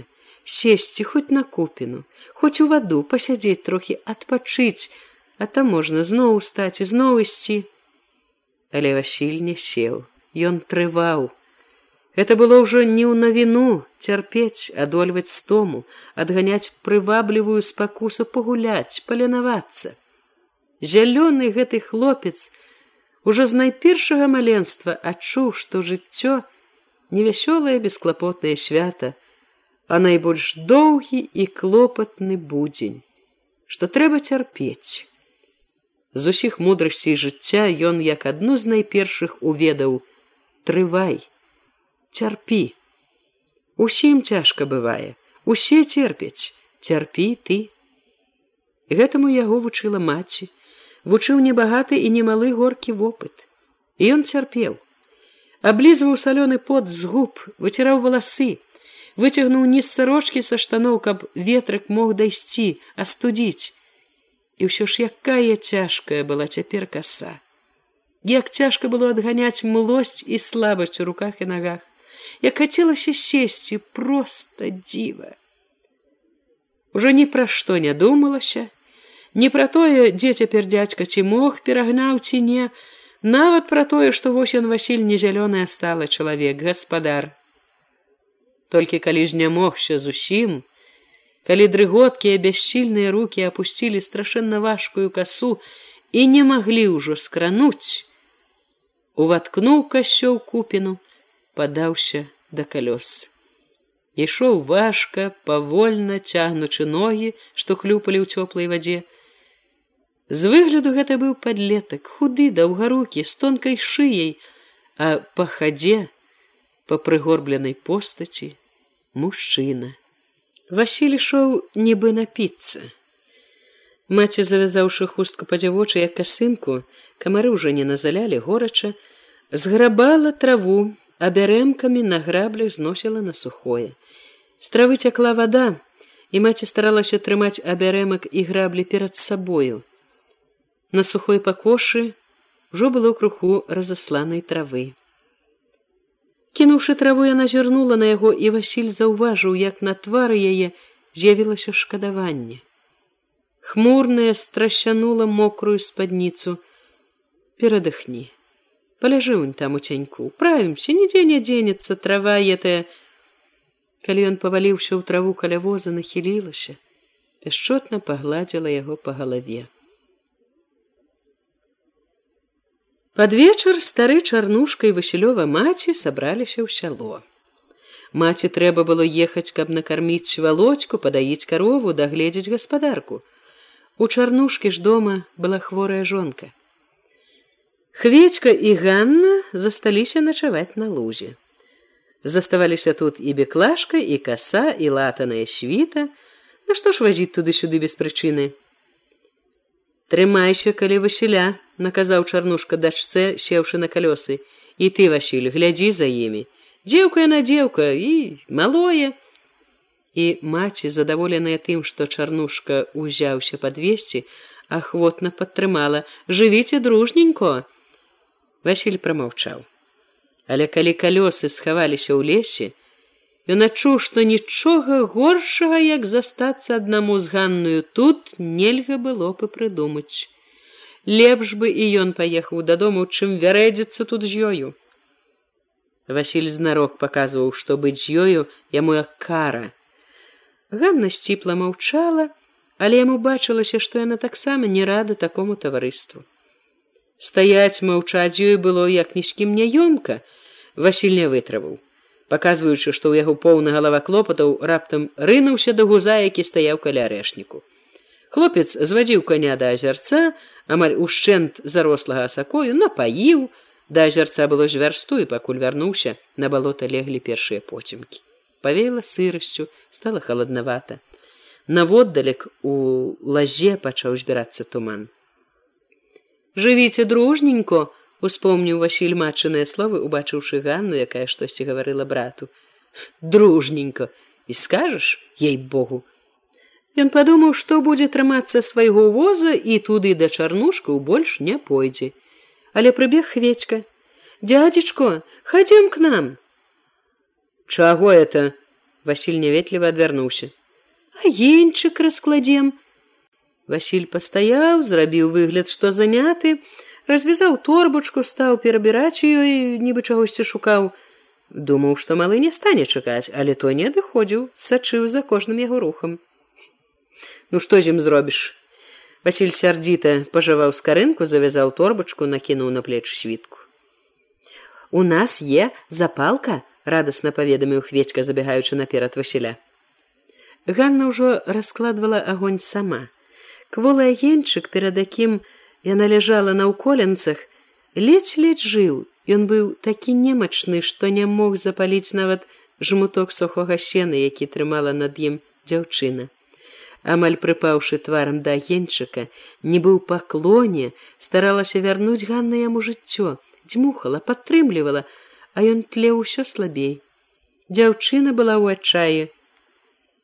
Speaker 1: сесці хоць на купіну, хоць у ваду пасядзець трохі адпачыць, а там можна зноў стаць і зноў ісці. Але Васіль не сеў, Ён трываў. Это было ўжо не ў навіну цярпець, адольваць стому, адганяць прываблівую спакусу пагуляць, паленавацца зялёны гэты хлопец ужо з найпершага маленства адчуў што жыццё невясёлае бесклапотнае свята а найбольш доўгі і клопатны будзень што трэба цярпець. З усіх мудрасцей жыцця ён як адну з найпершых уведаў трывай цярпі. Усім цяжка бывае усе церпяць цярпі ты. Гэтаму яго вучыла маці вучыў небагаты і немалы горкі вопыт. І ён цярпеў. Аблізваў салёны пот з губ выціраў валасы выцягнуў ні сарочкі са штаноў каб ветрык мог дайсці астудзіць. І ўсё ж якая цяжкая была цяпер каса. Як цяжка было адганяць млосць і слабасць у руках і нагах. Як хацелася сесці просто дзіва. Ужо ні пра што не думалася не пра тое дзе цяпер дзядзька ці мог перагнаў ці не. Нават пра тое што вось ён васіль не зялёная стала чалавек гаспадар. Толькі калі ж не могся зусім. Калі дрыготкія бясшільныя руки опусцілі страшэнна важкую касу і не маглі ўжо скрануць уваткнуў касёў купіну падаўся да калёс. Ішоў важка павольна цягнучы ногі што хлюпалі ў цёплай вадзе з выгляду гэта быў падлетак худы даўгарукі з тонкай шыяй а па хадзе па прыгорбленай постаці мужчына. Васіль ішоў нібы напіцца. Маці завязаўшы хустку па дзявочы як касынку камары ўжо не назалялі горача зграбала траву абярэмкамі на граблях зносіла на сухое. З травы цякла вода і маці старалася трымаць абярэмак і граблі перад сабою на сухой пакошы ўжо было круху разасланай травы. Кінуўшы траву яна зірнула на яго і васіль заўважыў як на твары яе з'явілася шкадаванне. Хмурная страсянула мокрую спадніцу. Перадыхні паляжы унь там у цяньку правімся нідзе не дзенецца трава етая калі ён паваліўся ў траву каля воза нахілілася пяшчотна пагладзіла яго па галаве под вечар стары чарнушка і васілёва маці сабраліся ў сяло маці трэба было ехаць каб накарміць валочку падаіць карову дагледзець гаспадарку У чарнушкі ж дома была хворая жонка. Хвечка і Ганна засталіся начаваць на лузе. Заставаліся тут і беклашка, і каса, і латаная світа, Нашто ж вазіць туды-сюды без прычыны. Трымайся, калі Васіля, наказаў чарнушка дачцэ, сеўшы на калёсы. І ты, Васіль, глядзі за імі. Дзеўка яна дзеўка і малое, і маці задаволеная тым што чарнушка узяўся подвесці ахвотна падтрымала. Жывіце дружненько! Василь промаўчаў але калі калёсы схаваліся ў лесе ён адчуў што нічога горшага як застацца аднаму з ганную тут нельга было бы прыдумаць лепш бы і ён паехаў дадому чым вярэдзіцца тут з ёю василь знарок паказваў што быць з ёю яму як кара Ганна сціпла маўчала, але яму бачылася, што яна таксама не рада такому таварыству. Стаяць маўчаць ёй было як ні з кім няёмка, Васіль не вытраваў, паказваючы, што ў яго поўна галава клопатаў раптам рынуўся да гуза, які стаяў каля арэшніку. Хлопец звадзіў каня да азярца, амаль ушчэнт зарослага асакою, напаіў, да азярца было ж вярсту і пакуль вярнуўся, на балота леглі першыя поцемкі. Павеяла сырасцю стала халаднавата. Наводдалек у лазе пачаў збірацца туман. Жывіце дружненько успомніў василь матчыныя словы убачыўшы ганну якая штосьці гаварыла брату. Дружненько. І скажаш ей богу Ён падумаў што будзе трымацца свайго воза і туды да чарнушка ў больш не пойдзе. Але прыбег хвечка дядзечко хадзем к нам! Чаго это василь няветліва адвярнуўся. А енчык раскладзем! Василь пастаяў зрабіў выгляд што заняты развязаў торбачку стаў перабіраць ёй нібы чагосьці шукаў. Думаў што малы не стане чакаць але той не адыходзіў сачыў за кожным яго рухам ну што з ім зробіш? Василь сярдзіта пажываў скарынку завязаў торбачку накінуў на плеч світку. У нас е запалка радасна паведаміў хведька забегаючы наперад васіля. Ганна ўжо раскладвала агонь сама. Кволы агеньчык перад якім яна ляжала на ўколенцах ледзь ледзь жыў. Ён быў такі немачны, што не мог запаліць нават жмуток сухога сена, які трымала над ім дзяўчына. Амаль прыпаўшы тварам да агеньчыка, не быў паклоне, старалася вярнуць ганна яму жыццё, дзьмухала, падтрымлівала, а ён тле ўсё слабей. Дзяўчына была ў адчаі.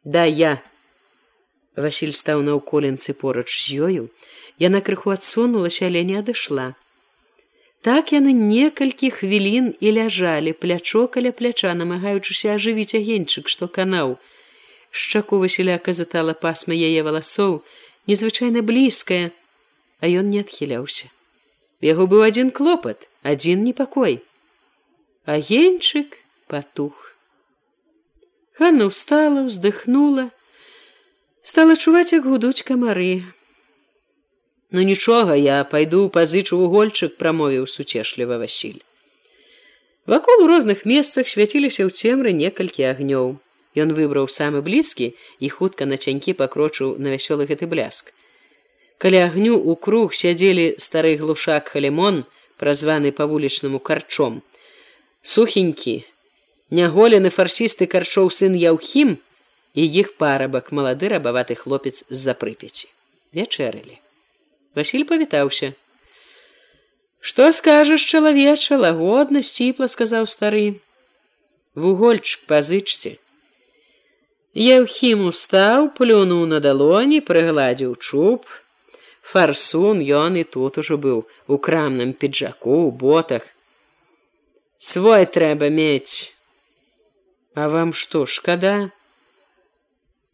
Speaker 1: Да я. Васіль стаў на ўколенцы поруч з ёю, яна крыху адсунулася, але не адышла. Так яны некалькі хвілін і ляжалі плячо каля пляча, намагаючыся ажывіць агеньчык, што канаў. Шчаку Васіляка затала пасма яе валасоў, незвычайна блізкая, а ён не адхіляўся. Яго быў адзін клопат, адзін непакой. Агеньчык патух. Ханна ўстала, уздыхнула, стала чуваць, як гудуць камары. Ну нічога, я пайду пазычу вугольчык, прамовіў суцешліва Васіль. Вакол у розных месцах свяціліся ў цемры некалькі агнёў. Ён выбраў самы блізкі і хутка на цянькі пакрочыў на вясёлы гэты бляск. Каля агню ў круг сядзелі стары глушак халімон, празваны па вулічнаму карчом. Сухенькі, няголены фарсісты карчоў сын Яўхім і іх парабак малады рабаваты хлопец з-за прыпяці. Вячэрылі. Васіль павітаўся. Што скажаш чалавеча, лагодна сціпла сказаў стары. Вугольчык пазычце. Еўхім устаў, плюнуў на далоні, прыгладзіў чуб. Фарсун ён і тут ужо быў у крамным піджаку у ботах. Свой трэба мець. А вам што шкада?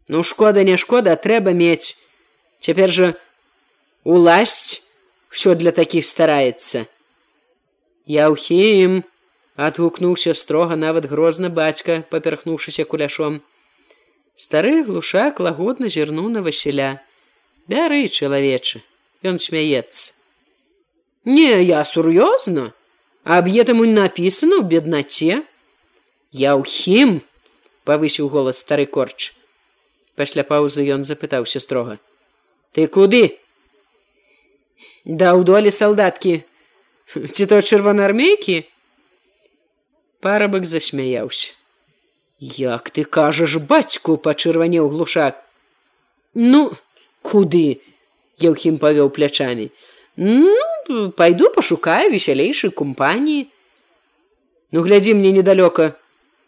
Speaker 1: Ну шкода не шкода, трэба мець. Цяпер жа уласць все для такіх стараецца я ўхім адгукнуўся строга нават грозна бацька паперхнуўшыся куляшом стары глушак лагодна зірнуў на васіля. Бяры чалавечы ён смяецца не я сур'ёзна. Аб'етаму напісана ў беднаце я ўхім павысіў голас стары корч. Пасля паўзы ён запытаўся строга. Ты куды? Да ў долі салдаткі. Ці то чырвонаармейкі? Парабак засмяяўся як ты кажаш бацьку пачырванеў глушак. Ну куды? Еўхім павёў плячамі. Ну пайду пашукаю весялейшай кампаніі ну глядзі мне недалёка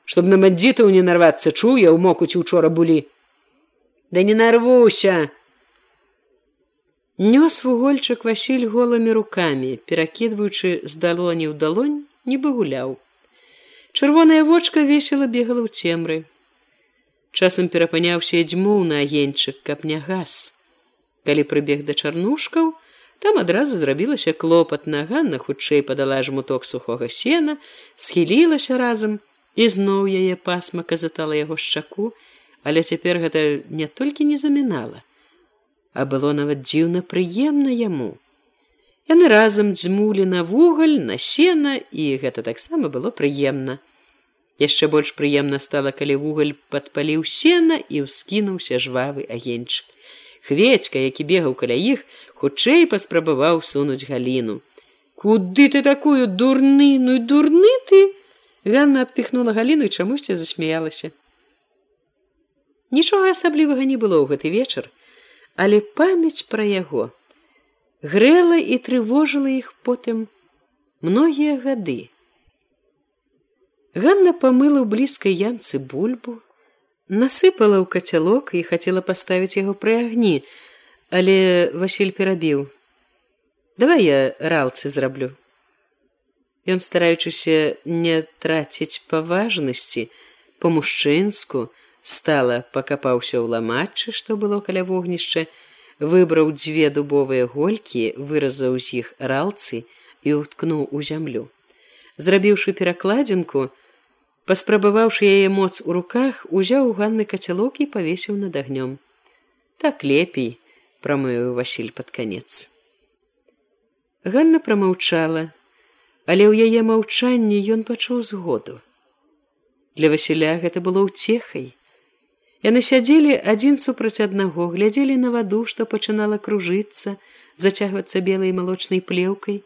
Speaker 1: чтоб на мандзітаў не нарвацца чуе ў мокуці учора былі. Да не нарвуся! Нёс вугольчык Васіль голымі рукамі, перакідваючы з далоні ў далонь, нібы гуляў. Чырвоная вочка весела бегала ў цемры. Часам перапыняўся дзьмуў на агеньчык, каб не газ. Калі прыбег да чарнушкаў, там адразу зрабілася клопат наганна хутчэй падала жмуток сухога сена, схілілася разам і зноў яе пасмака затала яго шчаку, але цяпер гэта не толькі не замінала а было нават дзіўна прыемна яму. Яны разам дзьмулі на вугаль, на сена і гэта таксама было прыемна. Яшчэ больш прыемна стала, калі вугаль падпаліў сена і ўскінуўся жвавы агеньчык. Хведька, які бегаў каля іх, хутчэй паспрабаваў сунуць галіну. Куды ты такую дурны, ну і дурны ты! Ганна адпіхнула галіну і чамусьці засмяялася. Нічога асаблівага не было ў гэты вечар, але памяць пра яго грэла і трывожыла іх потым многія гады. Ганна памыла ў блізкай янцы бульбу, насыпала ў кацялок і хацела паставіць яго пры агні, але Васіль перабіў: « Давай я ралцы зраблю. Ён стараючыся не траціць паважнасці по-мужчынску, стала пакапаўся ў ламачы, што было каля вогнішча, выбраў дзве дубовыя голькі, выразаў з іх ралцы і уткнуў у зямлю. Зрабіўшы перакладзінку, паспрабаваўшы яе моц у руках, узяў у ганны кацялок і павесіў над агнём. Так лепей, прамыў Васіль пад канец. Ганна прамаўчала, але ў яе маўчанні ён пачуў згоду. Для Васіля гэта было ўцехай. Яны сядзелі адзін супраць аднаго, глядзелі на ваду, што пачынала кружыцца, зацягвацца белай малочнай плеўкай.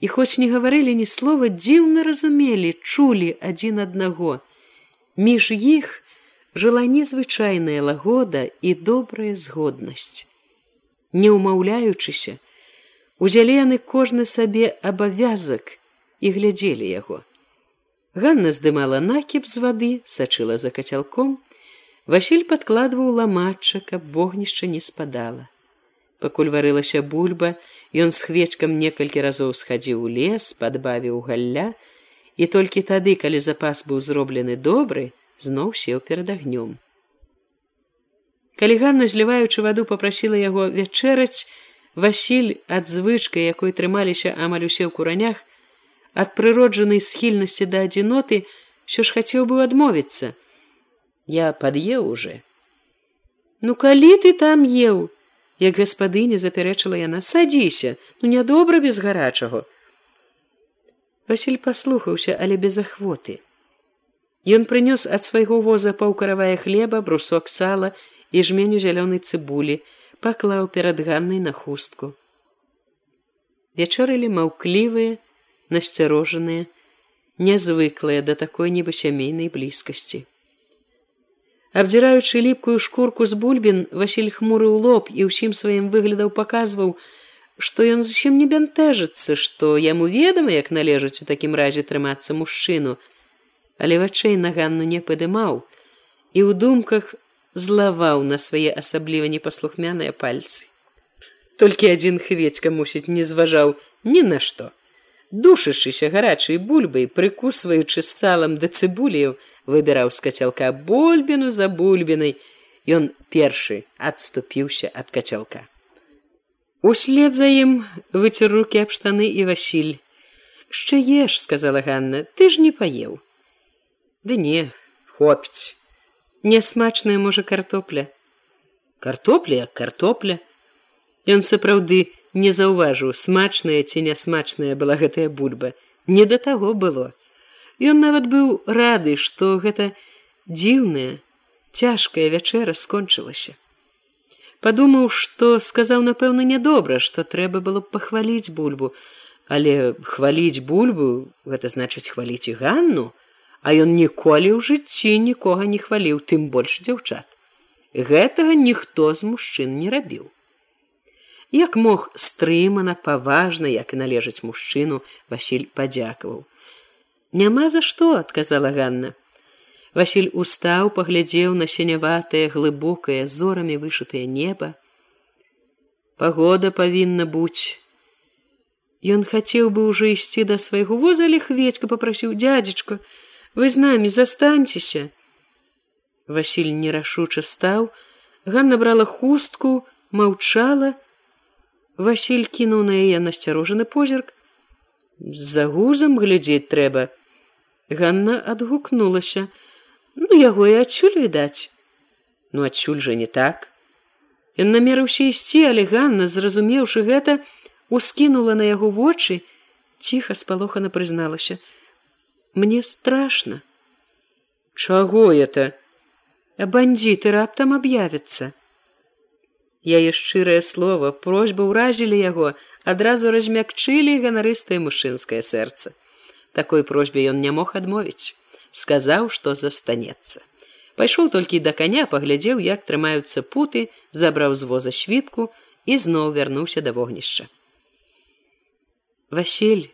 Speaker 1: І хоць не гаварылі ні слова дзіўна разумелі чулі адзін аднаго. Між іх жыла незвычайная лагода і добрая згоднасць. Не ўмаўляючыся узялі яны кожны сабе абавязак і глядзелі яго. Ганна здымала накіп з вады сачыла за кацялком. Васіль падкладваў ламачча каб вогнішча не спадала. Пакуль варылася бульба Ён з хвечкам некалькі разоў схадзіў у лес, падбавіў галля, і толькі тады, калі запас быў зроблены добры, зноў сеў перад агнём. Калі Ганна, зліваючы ваду, попрасіла яго вячэраць, Васіль ад звычкай, якой трымаліся амаль усе ў куранях, ад прыроджанай схільнасці да адзіноты, що ж хацеў быў адмовіцца. Я пад'еў уже. Ну калі ты там еў, як гаспадыня запярэчыла яна садзіся ну нядобра без гарачаго Васіль паслухаўся але без ахвоты. Ён прынёс ад свайго воза паўкаравая хлеба брусок сала і жменю зялёнай цыбулі паклаў перад ганнай на хустку. Вячэрылі маўклівыя насцярожаныя нязвыклыя да такой нібы сямейнай блізкасці Абдзіраючы ліпкую шкурку з бульбін, Васіль хмурыў лоб і ўсім сваім выглядаў паказваў, што ён зусім не бянтэжыцца, што яму ведама, як належаць у такім разе трымацца мужчыну, але вачэй на ганну не падымаў і ў думках злаваў на свае асабліва непаслухмяныя пальцы. Толькі адзін хведька мусіць не зважаў ні на што. Душачыся гарачай бульбай, прыкусваючы салам да цыбулію, выбіраў з кацялка бульбіну за бульбінай ён першы адступіўся ад кацялка услед за ім выцер руки аб штаны і васіль яшчэ еш сказала Ганна. Ты ж не паеў ды не хопіць нясмачная можа картопля картопля картопля ён сапраўды не заўважыў смачная ці нясмачная была гэтая бульба. Не да таго было Ён нават быў рады, што гэта дзіўная, цяжкая вячэра скончылася. Падумаў, што сказаў напэўна нядобра, што трэба было б пахваліць бульбу, але хваліць бульбу гэта значыць хваліць і ганну, а ён ніколі ў жыцці нікога не хваліў тым больш дзяўчат. Гэтага ніхто з мужчын не рабіў. Як мог стрымана паважна, як і належыць мужчыну, Васіль падзякаваў няма за што адказала Ганна. Васіль устаў паглядзеў на сеняватае глыбокае зорамі вышытае неба. Пагода павінна быць. Ён хацеў бы ўжо ісці да свайго воза але хведька попрасіў дядзечка вы з намі застаньцеся Васіль нерашуча стаў Ганна брала хустку маўчала. Васіль кінуў на яе насцярожаны позірк. За гузам глядзець трэба Ганна адгукнулася: Ну яго і адсюль відаць. Ну адсюль жа не так. Ён намерыўся ісці, але Ганна, зразумеўшы гэта, ускінула на яго вочы, ціха спалохана прызналася: Мне страшно. Чаго это? А бандзіты раптам аб'явяцца. Яе шчырае слово, просьба ўразілі яго, адразу размякчылі ганарыстае мужчынскае сэрца такой просьбе ён не мог адмовіць сказаў что застанецца пайшоў толькі да коня паглядзеў як трымаюцца путы забраў з воза світку і зноў вярнуўся да вогнішча Васіль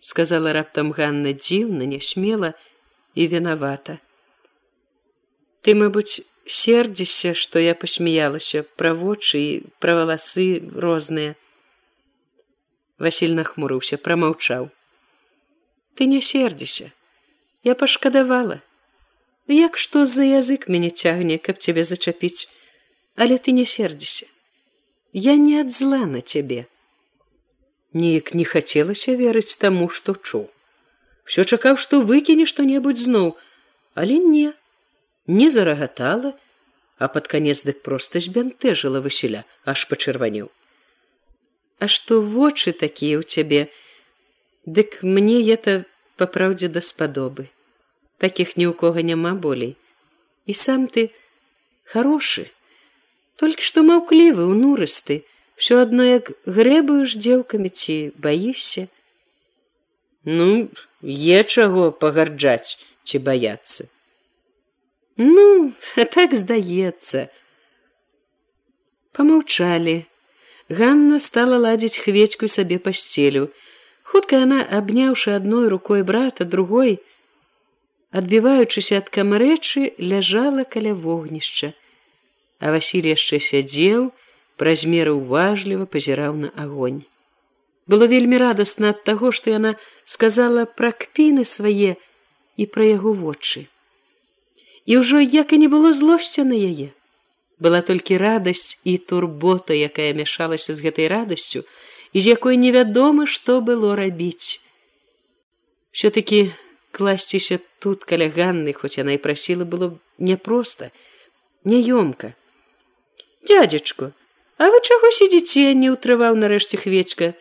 Speaker 1: сказала раптам Ганна дзіўна нясмела і вінавата ты мабыць сердзіся што я пасмяялася пра вочы і пра валасы розныя Васіль нахмурыўся прамаўчаў ты не сердзіся я пашкадавала як што за язык мяне цягне каб цябе зачапіць? Але ты не сердзіся я не ад зла на цябе неяк не хацелася верыць таму што чуў. Все чакаў што выкіне што-небудзь зноў але не. Не зарагатала а под канец дык проста збянтэжыла васіля аж пачырванеў. А што вочы такія ў цябе Дык мне это па праўдзе даспадобы. Такіх ні ў кого няма болей. І сам ты хорошы, толькі што маўклівы, унурысты, ўсё адно як грэбуеш дзеўкамі ці баішся, ну е чаго пагарджаць ці баяцца. Ну так здаецца. Помаўчалі Ганна стала ладзіць хведьку сабе пасцелю хутка яна абняўшы адной рукой брата другой адбіваючыся ад камарэчы ляжала каля вогнішча. А Васіль яшчэ сядзеў праз меры уважліва пазіраў на агонь. Было вельмі радасна ад таго што яна сказала пра кпіны свае і пра яго вочы. І ўжо як і не было злосця на яе. Была толькі радасць і турбота якая мяшалася з гэтай радасцю з якой невядома што было рабіць. Все-таки класціся тут каля ганны хоць яна і прасіла было няпроста няёмка. Дядзечку а вы чаго сидзіце не ўтрываў нарэшце хведька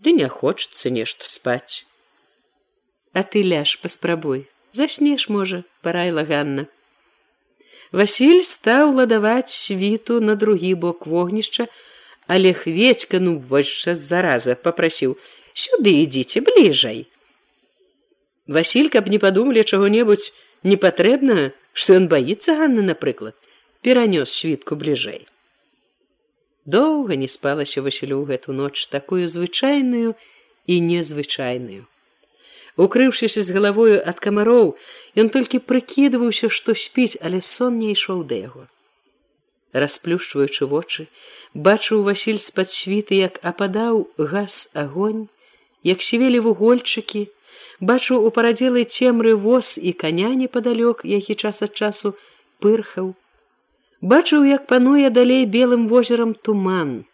Speaker 1: ды не хочется нешта спаць а ты ляж паспрабуй заснеш можа парайла ганна. Васіль стаў ладаваць світу на другі бок вогнішча але хведька ну вось зараза попрасіў сюды ідзіце бліжай Васіль каб не падумалі чаго-небудзь непатрэбна што ён баіцца ганны напрыклад перанёс світку бліжэй доўга не спалася Васілю гэту ноч такую звычайную і незвычайную. Укрыўшыся з галавою ад камароў, ён толькі прыкідваўся, што спіць, але сон не ішоў да яго. Расплюшчваючы вочы, бачыў Васіль з-пад світы, як ападаў газ агонь, як сівелі вугольчыкі, бачыў у парадзелай цемры воз і каня непадалёк, які час ад часу пырхаў, бачыў як пануе далей белым возерам туман.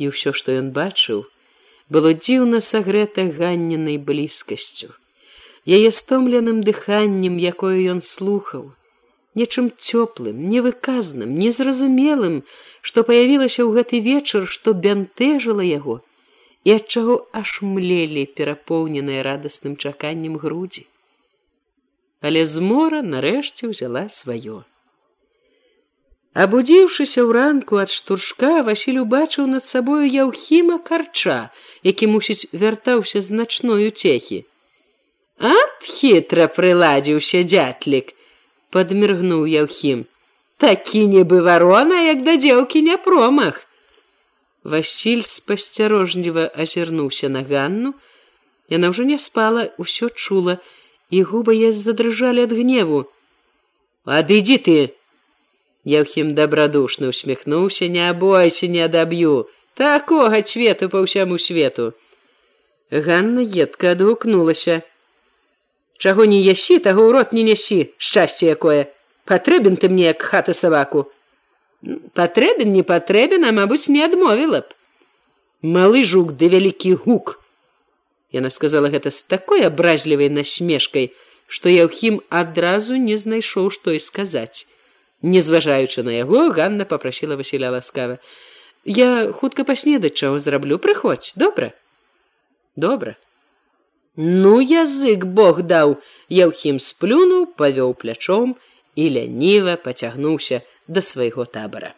Speaker 1: І ўсё што ён бачыў было дзіўна сагрэта ганненай блізкасцю яе стомленым дыханнем якое ён слухаў нечым цёплым невыказным незразумелым што паявілася ў гэты вечар што бянтэжыла яго і ад чаго аж млелі перапоўненыя радасным чаканнем грудзі але змора нарэшце ўзяла сваё Абудзіўшыся ў ранку ад штуршка Васіль убачыў над сабою яўхіма карча, які мусіць вяртаўся з начной уцехі. Ад хітра прыладзіўся дзятлік, падміргнуў яўхім. Такі нібы варона, як да дзеўкі не промах. Васіль спасцярожнева азірнуўся на ганну. Яна ўжо не спала, усё чула, і губы я задрыжалі ад гневу. Адыдзі ты, Яўхім добрадушна усміхнуўся, не абойся, не адаб'ю, такога цвету па ўсяму свету. Ганна едка адгукнулася. Чаго не ясі, таго ў рот не нясі, шчасце якое, патрэбен ты мне як хата сабаку. Патрэбен не патрэбен, а мабыць, не адмовіла б. Малы жук ды вялікі гук. Яна сказала гэта з такой абразлівай насмешкай, што Яўхім адразу не знайшоў што і сказаць не зважаючы на яго ганна попрасіла васіля ласкава я хутка паснедаць чаго зраблю. Прыходзь. Добра? Добра ну язык бог даў! Яўхім сплюнуў павёў плячом і ляніва пацягнуўся да свайго табара